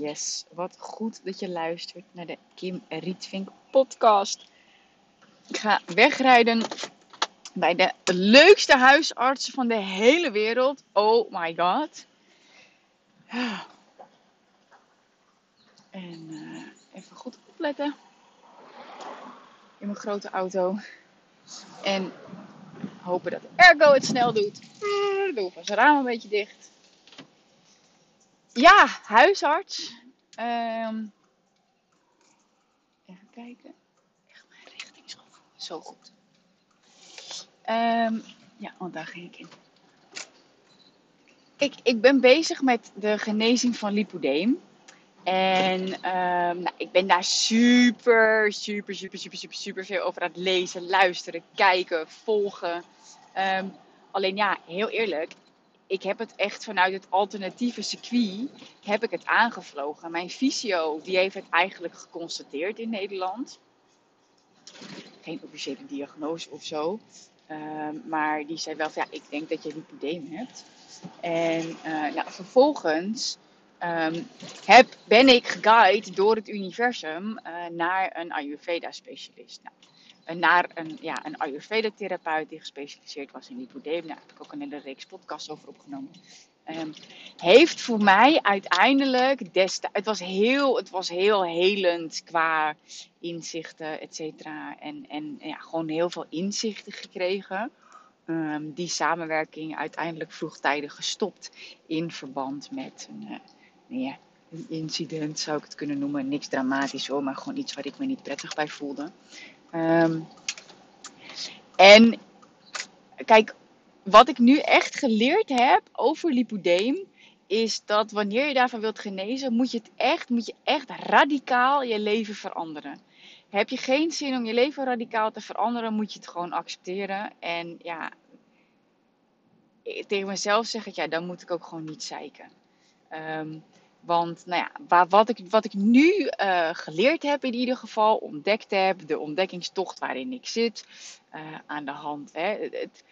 Yes, wat goed dat je luistert naar de Kim Rietvink podcast. Ik ga wegrijden bij de leukste huisarts van de hele wereld. Oh my god. En uh, even goed opletten in mijn grote auto. En hopen dat airco het snel doet. Doe even zijn raam een beetje dicht. Ja, huisarts. Um, even kijken. Echt mijn richting zo, goed. Um, ja, want daar ging ik in. Ik, ik ben bezig met de genezing van lipodeem. En um, nou, ik ben daar super, super, super, super, super, super veel over aan het lezen, luisteren, kijken, volgen. Alleen ja, heel eerlijk, ik heb het echt vanuit het alternatieve circuit heb ik het aangevlogen. Mijn fysio die heeft het eigenlijk geconstateerd in Nederland. Geen officiële diagnose of zo. Um, maar die zei wel van ja, ik denk dat je lipodeem hebt. En uh, nou, vervolgens um, heb, ben ik geguid door het universum uh, naar een Ayurveda-specialist. Nou, naar een, ja, een Ayurveda-therapeut die gespecialiseerd was in lipodeem. Daar heb ik ook een hele reeks podcasts over opgenomen. Um, heeft voor mij uiteindelijk. Het was heel, het was heel helend qua inzichten, et cetera. En, en ja, gewoon heel veel inzichten gekregen. Um, die samenwerking uiteindelijk vroegtijdig gestopt in verband met een, uh, ja, een incident, zou ik het kunnen noemen. Niks dramatisch hoor, maar gewoon iets waar ik me niet prettig bij voelde. Um, en kijk, wat ik nu echt geleerd heb over lipodeem, is dat wanneer je daarvan wilt genezen, moet je het echt, moet je echt radicaal je leven veranderen. Heb je geen zin om je leven radicaal te veranderen, moet je het gewoon accepteren. En ja, tegen mezelf zeg ik, ja, dan moet ik ook gewoon niet zeiken. Um, want nou ja, wat, ik, wat ik nu uh, geleerd heb in ieder geval, ontdekt heb, de ontdekkingstocht waarin ik zit, uh, aan de hand. Hè, het,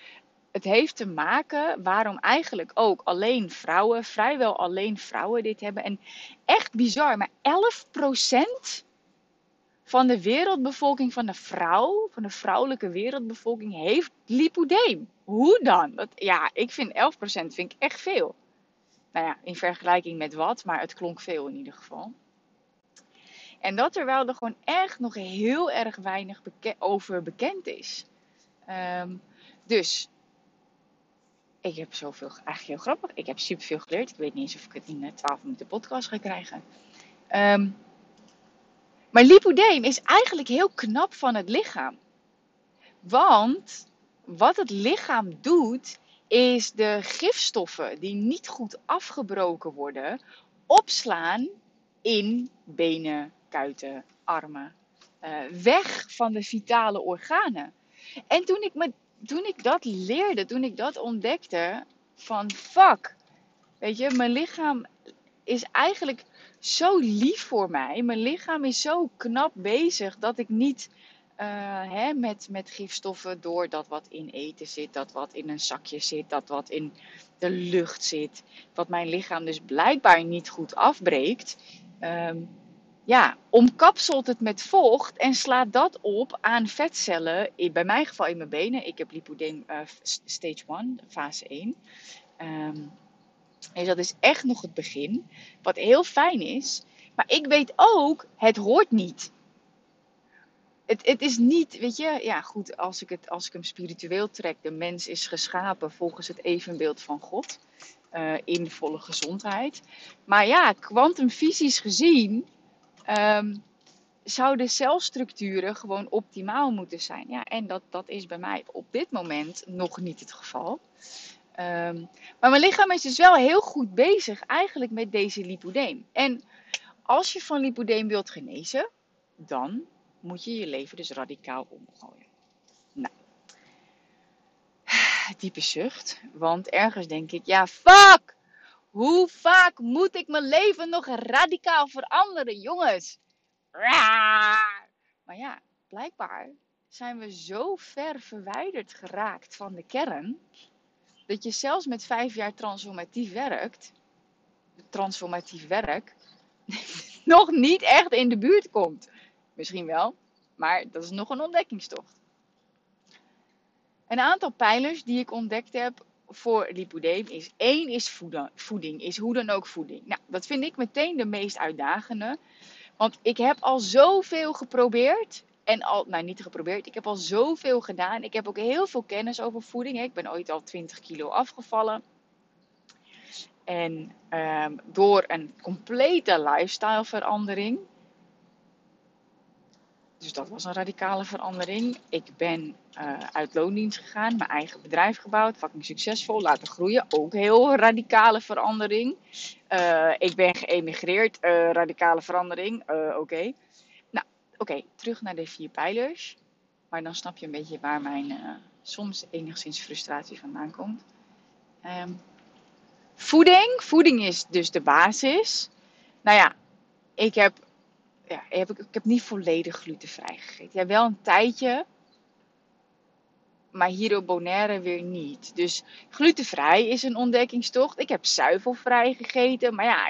het heeft te maken waarom eigenlijk ook alleen vrouwen, vrijwel alleen vrouwen dit hebben. En echt bizar, maar 11% van de wereldbevolking, van de vrouw, van de vrouwelijke wereldbevolking, heeft lipodeem. Hoe dan? Dat, ja, ik vind 11% vind ik echt veel. Nou ja, in vergelijking met wat, maar het klonk veel in ieder geval. En dat terwijl er gewoon echt nog heel erg weinig over bekend is. Um, dus, ik heb zoveel, eigenlijk heel grappig, ik heb superveel geleerd. Ik weet niet eens of ik het in 12 minuten podcast ga krijgen. Um, maar lipodeem is eigenlijk heel knap van het lichaam. Want wat het lichaam doet, is de gifstoffen die niet goed afgebroken worden, opslaan in benen, kuiten, armen. Uh, weg van de vitale organen. En toen ik, me, toen ik dat leerde, toen ik dat ontdekte, van fuck, weet je, mijn lichaam is eigenlijk zo lief voor mij. Mijn lichaam is zo knap bezig dat ik niet hè, met, met gifstoffen door dat wat in eten zit, dat wat in een zakje zit, dat wat in de lucht zit, wat mijn lichaam dus blijkbaar niet goed afbreekt. Um, ja, omkapselt het met vocht en slaat dat op aan vetcellen. Bij mijn geval in mijn benen. Ik heb lipodeem uh, stage 1, fase 1. Um, dus dat is echt nog het begin. Wat heel fijn is. Maar ik weet ook, het hoort niet het, het is niet, weet je, ja goed, als ik, het, als ik hem spiritueel trek, de mens is geschapen volgens het evenbeeld van God. Uh, in volle gezondheid. Maar ja, kwantumfysisch gezien um, zouden celstructuren gewoon optimaal moeten zijn. Ja, en dat, dat is bij mij op dit moment nog niet het geval. Um, maar mijn lichaam is dus wel heel goed bezig eigenlijk met deze lipodeem. En als je van lipodeem wilt genezen, dan moet je je leven dus radicaal omgooien. Nou, diepe zucht. Want ergens denk ik, ja, fuck! Hoe vaak moet ik mijn leven nog radicaal veranderen, jongens? Maar ja, blijkbaar zijn we zo ver verwijderd geraakt van de kern. Dat je zelfs met vijf jaar transformatief werkt, transformatief werk, nog niet echt in de buurt komt. Misschien wel, maar dat is nog een ontdekkingstocht. Een aantal pijlers die ik ontdekt heb voor lipodeem is één is voeding, is hoe dan ook voeding. Nou, dat vind ik meteen de meest uitdagende. Want ik heb al zoveel geprobeerd. En al, nou niet geprobeerd, ik heb al zoveel gedaan. Ik heb ook heel veel kennis over voeding. Ik ben ooit al 20 kilo afgevallen. En um, door een complete lifestyle verandering dus dat was een radicale verandering. Ik ben uh, uit loondienst gegaan, mijn eigen bedrijf gebouwd, fucking succesvol, laten groeien. Ook heel radicale verandering. Uh, ik ben geëmigreerd, uh, radicale verandering. oké. Nou, oké, terug naar de vier pijlers. Maar dan snap je een beetje waar mijn soms enigszins frustratie vandaan komt. Um, voeding. Voeding is dus de basis. Nou ja, ik heb ja, ik, heb niet volledig glutenvrij gegeten. Ja, wel een tijdje. Maar hier op Bonaire weer niet. Dus glutenvrij is een ontdekkingstocht. Ik heb zuivelvrij gegeten. Maar ja,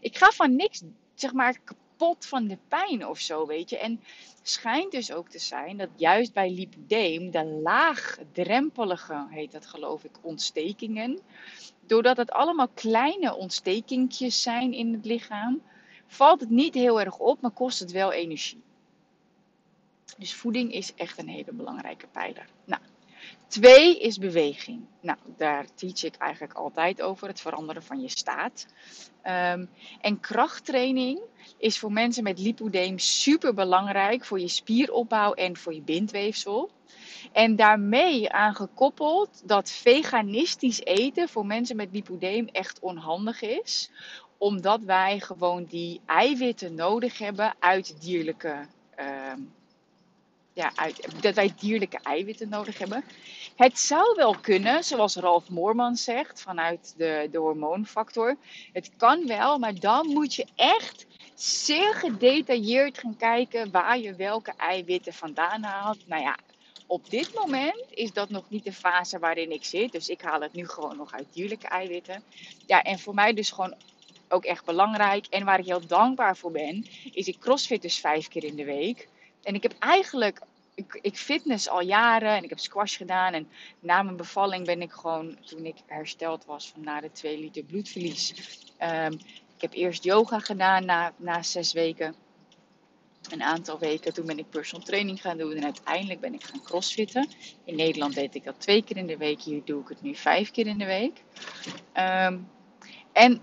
ik ga van niks, zeg maar, kapot van de pijn of zo, weet je. En schijnt dus ook te zijn dat juist bij lipodeem, de laagdrempelige, heet dat geloof ik, ontstekingen. Doordat het allemaal kleine ontstekingjes zijn in het lichaam valt het niet heel erg op, maar kost het wel energie. Dus voeding is echt een hele belangrijke pijler. Nou, twee is beweging. Nou, daar teach ik eigenlijk altijd over, het veranderen van je staat. Um, en krachttraining is voor mensen met lipodeem super belangrijk voor je spieropbouw en voor je bindweefsel. En daarmee aangekoppeld dat veganistisch eten voor mensen met lipodeem echt onhandig is, omdat wij gewoon die eiwitten nodig hebben uit dierlijke. Uh, ja, uit, dat wij dierlijke eiwitten nodig hebben. Het zou wel kunnen, zoals Ralf Moorman zegt, vanuit de, de hormoonfactor. Het kan wel, maar dan moet je echt zeer gedetailleerd gaan kijken waar je welke eiwitten vandaan haalt. Nou ja, op dit moment is dat nog niet de fase waarin ik zit. Dus ik haal het nu gewoon nog uit dierlijke eiwitten. Ja, en voor mij dus gewoon ook echt belangrijk. En waar ik heel dankbaar voor ben, is ik crossfit dus vijf keer in de week. En ik heb eigenlijk, ik, ik fitness al jaren en ik heb squash gedaan. En na mijn bevalling ben ik gewoon, toen ik hersteld was van na de 2 liter bloedverlies. Um, ik heb eerst yoga gedaan na, na zes weken. Een aantal weken. Toen ben ik personal training gaan doen. En uiteindelijk ben ik gaan crossfitten. In Nederland deed ik dat twee keer in de week. Hier doe ik het nu vijf keer in de week. Um, en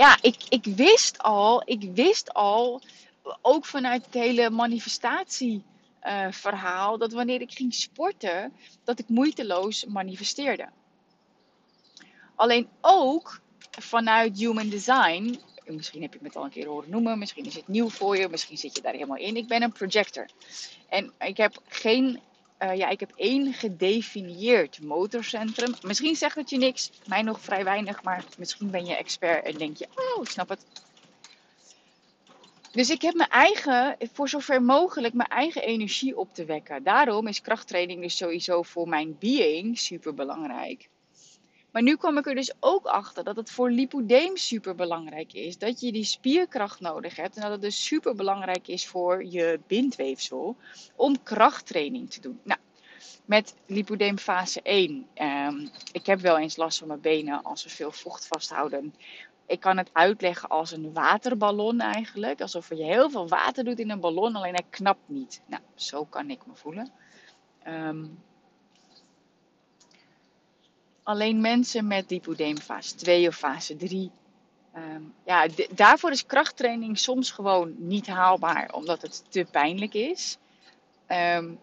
ja, ik, ik wist al, ik wist al, ook vanuit het hele manifestatieverhaal, uh, dat wanneer ik ging sporten, dat ik moeiteloos manifesteerde. Alleen ook vanuit Human Design, misschien heb je het al een keer horen noemen, misschien is het nieuw voor je, misschien zit je daar helemaal in. Ik ben een projector. En ik heb geen uh, ja, ik heb één gedefinieerd motorcentrum. Misschien zegt het je niks, mij nog vrij weinig, maar misschien ben je expert en denk je, oh, ik snap het. Dus ik heb mijn eigen, voor zover mogelijk, mijn eigen energie op te wekken. Daarom is krachttraining dus sowieso voor mijn being super belangrijk. Maar nu kwam ik er dus ook achter dat het voor lipodeem super belangrijk is. Dat je die spierkracht nodig hebt. En dat het dus super belangrijk is voor je bindweefsel om krachttraining te doen. Nou, met lipodeem fase 1. Um, ehm, ik heb wel eens last van mijn benen als ze veel vocht vasthouden. Ik kan het uitleggen als een waterballon eigenlijk. Alsof je heel veel water doet in een ballon, alleen hij knapt niet. Nou, zo kan ik me voelen. Um, alleen mensen met lipodeem fase 2 of fase 3. Um, ehm, ja, daarvoor is krachttraining soms gewoon niet haalbaar, omdat het te pijnlijk is. Um,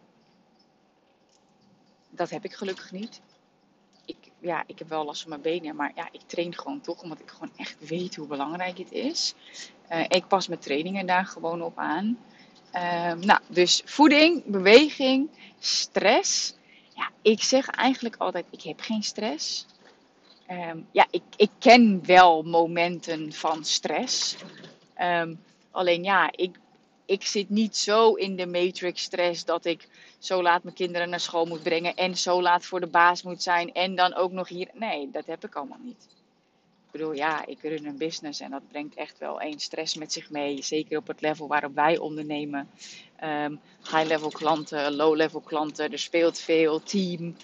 dat heb ik gelukkig niet. Ik, ja, ik heb wel last van mijn benen, maar ja, ik train gewoon toch, omdat ik gewoon echt weet hoe belangrijk het is. Uh, ik pas mijn trainingen daar gewoon op aan. Um, nou, dus voeding, beweging, stress ja, ik zeg eigenlijk altijd, ik heb geen stress. Um, ja, ik, ik ken wel momenten van stress. Um, alleen ja, ik, ik zit niet zo in de matrix stress dat ik zo laat mijn kinderen naar school moet brengen en zo laat voor de baas moet zijn en dan ook nog hier. Nee, dat heb ik allemaal niet. Ik bedoel, ja, ik run een business en dat brengt echt wel één stress met zich mee. Zeker op het level waarop wij ondernemen. Ehm, high-level klanten, low-level klanten, er speelt veel, team.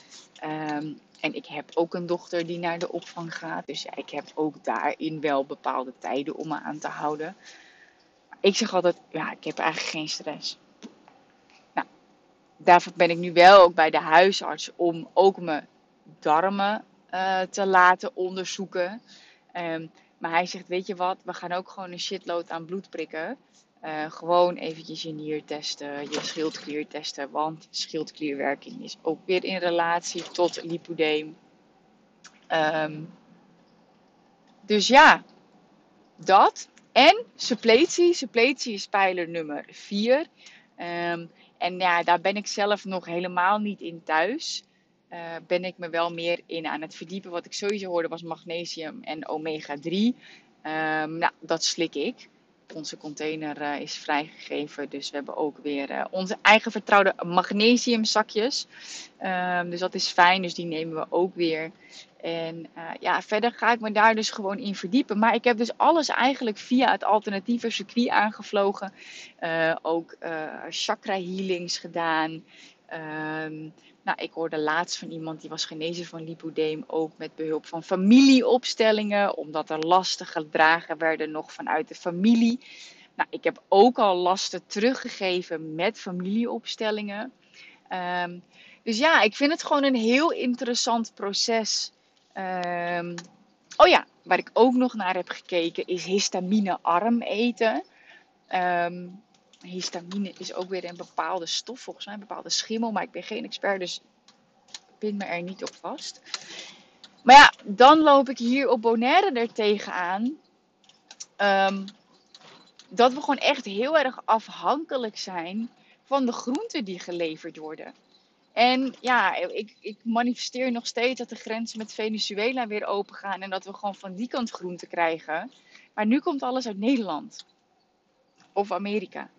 Um, en ik heb ook een dochter die naar de opvang gaat. Dus ja, ik heb ook daarin wel bepaalde tijden om me aan te houden. Ik zeg altijd, ja, ik heb eigenlijk geen stress. Nou, daarvoor ben ik nu wel ook bij de huisarts om ook mijn darmen uh, te laten onderzoeken. Um, maar hij zegt, weet je wat, we gaan ook gewoon een shitload aan bloed prikken. Uh, gewoon eventjes je nier testen, je schildklier testen. Want schildklierwerking is ook weer in relatie tot lipodeem. Um, dus ja, dat. En suppletie. Suppletie is pijler nummer 4. Um, ehm, en ja, daar ben ik zelf nog helemaal niet in thuis. Uh, ben ik me wel meer in aan het verdiepen. Wat ik sowieso hoorde was magnesium en omega 3. Um, nou, dat slik ik. Onze container uh, is vrijgegeven. Dus we hebben ook weer uh, onze eigen vertrouwde magnesiumzakjes. Um, dus dat is fijn. Dus die nemen we ook weer. En ja, verder ga ik me daar dus gewoon in verdiepen. Maar ik heb dus alles eigenlijk via het alternatieve circuit aangevlogen. ook chakra healings gedaan. Um, nou, ik hoorde laatst van iemand die was genezen van lipodeem, ook met behulp van familieopstellingen, omdat er lasten gedragen werden nog vanuit de familie. Nou, ik heb ook al lasten teruggegeven met familieopstellingen. Um, dus ja, ik vind het gewoon een heel interessant proces. Um, oh ja, waar ik ook nog naar heb gekeken is histamine-arm eten. Um, histamine is ook weer een bepaalde stof, volgens mij een bepaalde schimmel. Maar ik ben geen expert, dus pin me er niet op vast. Maar ja, dan loop ik hier op Bonaire er tegenaan. Um, dat we gewoon echt heel erg afhankelijk zijn van de groenten die geleverd worden. En ja, ik, ik manifesteer nog steeds dat de grenzen met Venezuela weer open gaan. En dat we gewoon van die kant groenten krijgen. Maar nu komt alles uit Nederland. Of Amerika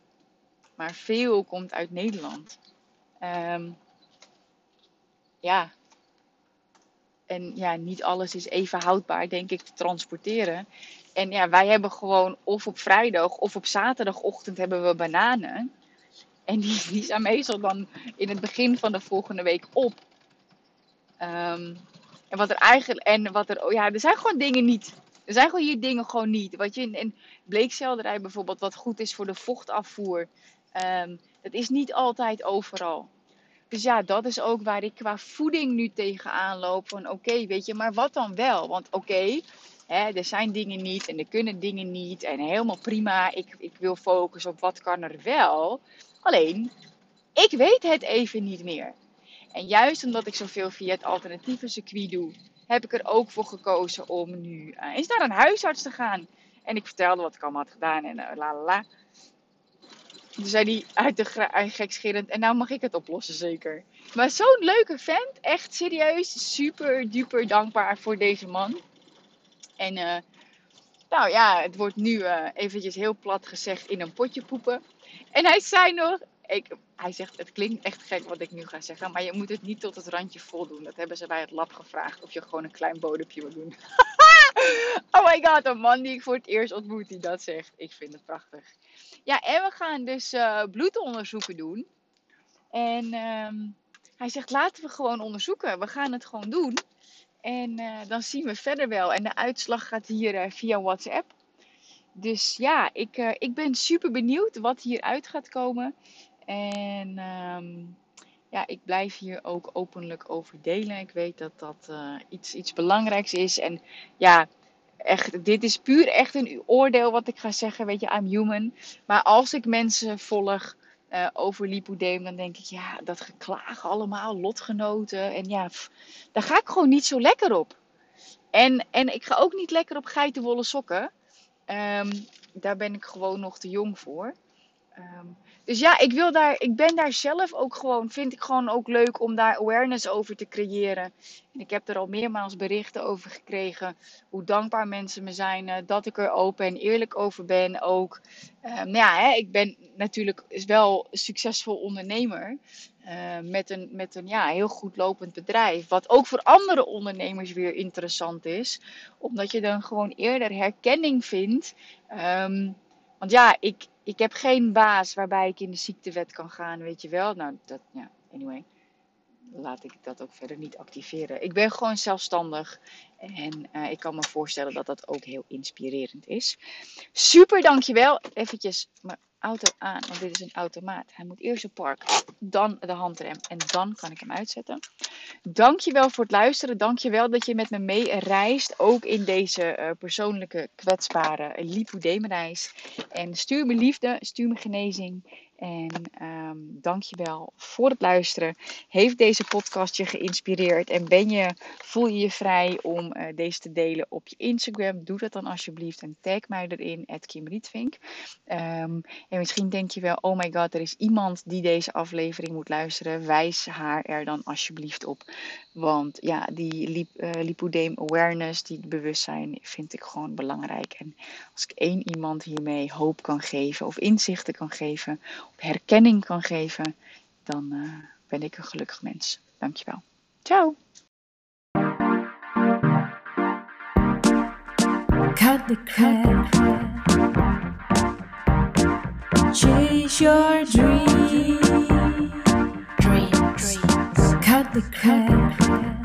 maar veel komt uit Nederland. Um, ja. En ja, niet alles is even houdbaar, denk ik, te transporteren. En ja, wij hebben gewoon of op vrijdag of op zaterdagochtend hebben we bananen. En die, die zijn meestal dan in het begin van de volgende week op. Um, en wat er eigenlijk, en wat er, oh ja, er zijn gewoon dingen niet. Er zijn gewoon hier dingen gewoon niet. Wat je in bleekselderij bijvoorbeeld, wat goed is voor de vochtafvoer. Um, dat is niet altijd overal. Dus ja, dat is ook waar ik qua voeding nu tegenaan loop. Van oké, weet je, maar wat dan wel? Want oké, er zijn dingen niet en er kunnen dingen niet. En helemaal prima, ik, ik wil focussen op wat kan er wel. Alleen, ik weet het even niet meer. En juist omdat ik zoveel via het alternatieve circuit doe, heb ik er ook voor gekozen om nu uh, eens naar een huisarts te gaan. En ik vertelde wat ik allemaal had gedaan en uh, la la la. Toen zei hij uit de gekscherend. En nou mag ik het oplossen, zeker. Maar zo'n leuke vent. Echt serieus. Super duper dankbaar voor deze man. En uh, nou ja, het wordt nu uh, eventjes heel plat gezegd in een potje poepen. En hij zei nog. Ik, hij zegt, het klinkt echt gek wat ik nu ga zeggen. Maar je moet het niet tot het randje vol doen. Dat hebben ze bij het lab gevraagd. Of je gewoon een klein bodempje wil doen. oh my god, een man die ik voor het eerst ontmoet die dat zegt. Ik vind het prachtig. Ja, en we gaan dus uh, bloedonderzoeken doen. En uh, hij zegt, laten we gewoon onderzoeken. We gaan het gewoon doen. En uh, dan zien we verder wel. En de uitslag gaat hier uh, via WhatsApp. Dus ja, ik, ik ben super benieuwd wat hieruit gaat komen. En um, ja, ik blijf hier ook openlijk over delen. Ik weet dat dat iets, iets belangrijks is. En ja, echt, dit is puur echt een oordeel wat ik ga zeggen. Weet je, I'm human. Maar als ik mensen volg uh, over lipodeem, dan denk ik, ja, dat geklaag allemaal, lotgenoten. En ja, daar ga ik gewoon niet zo lekker op. En, en ik ga ook niet lekker op geitenwolle sokken. Um, daar ben ik gewoon nog te jong voor. Ehm, dus ja, ik, wil daar, ik ben daar zelf ook gewoon, vind ik gewoon ook leuk om daar awareness over te creëren. En ik heb er al meermaals berichten over gekregen. Hoe dankbaar mensen me zijn. eh, dat ik er open en eerlijk over ben ook. Nou ja, hè, ik ben natuurlijk wel succesvol ondernemer. eh, met een, met een ja, heel goed lopend bedrijf. Wat ook voor andere ondernemers weer interessant is. Omdat je dan gewoon eerder herkenning vindt. Ehm, want ja, ik, ik heb geen baas waarbij ik in de ziektewet kan gaan, weet je wel. Nou, dat, ja, anyway. Laat ik dat ook verder niet activeren. Ik ben gewoon zelfstandig. En eh, ik kan me voorstellen dat dat ook heel inspirerend is. Super, dankjewel. Eventjes mijn auto aan, want dit is een automaat. Hij moet eerst op park, dan de handrem en dan kan ik hem uitzetten. Dankjewel voor het luisteren. Dankjewel dat je met me mee reist. Ook in deze eh, persoonlijke, kwetsbare lipodemreis. En stuur me liefde, stuur me genezing. En ehm dankjewel voor het luisteren. Heeft deze podcast je geïnspireerd? En ben je, voel je je vrij om eh, deze te delen op je Instagram? Doe dat dan alsjeblieft en tag mij erin, Kim Rietvink. Ehm, en misschien denk je wel, oh my god, er is iemand die deze aflevering moet luisteren. Wijs haar er dan alsjeblieft op. Want ja, die lip, eh, lipodeem awareness, die bewustzijn, vind ik gewoon belangrijk. En als ik één iemand hiermee hoop kan geven, of inzichten kan geven, herkenning kan geven, dan eh, ben ik een gelukkig mens. Dankjewel. Ciao! Cut the crap. Chase your dream. Dreams. Cut the crap.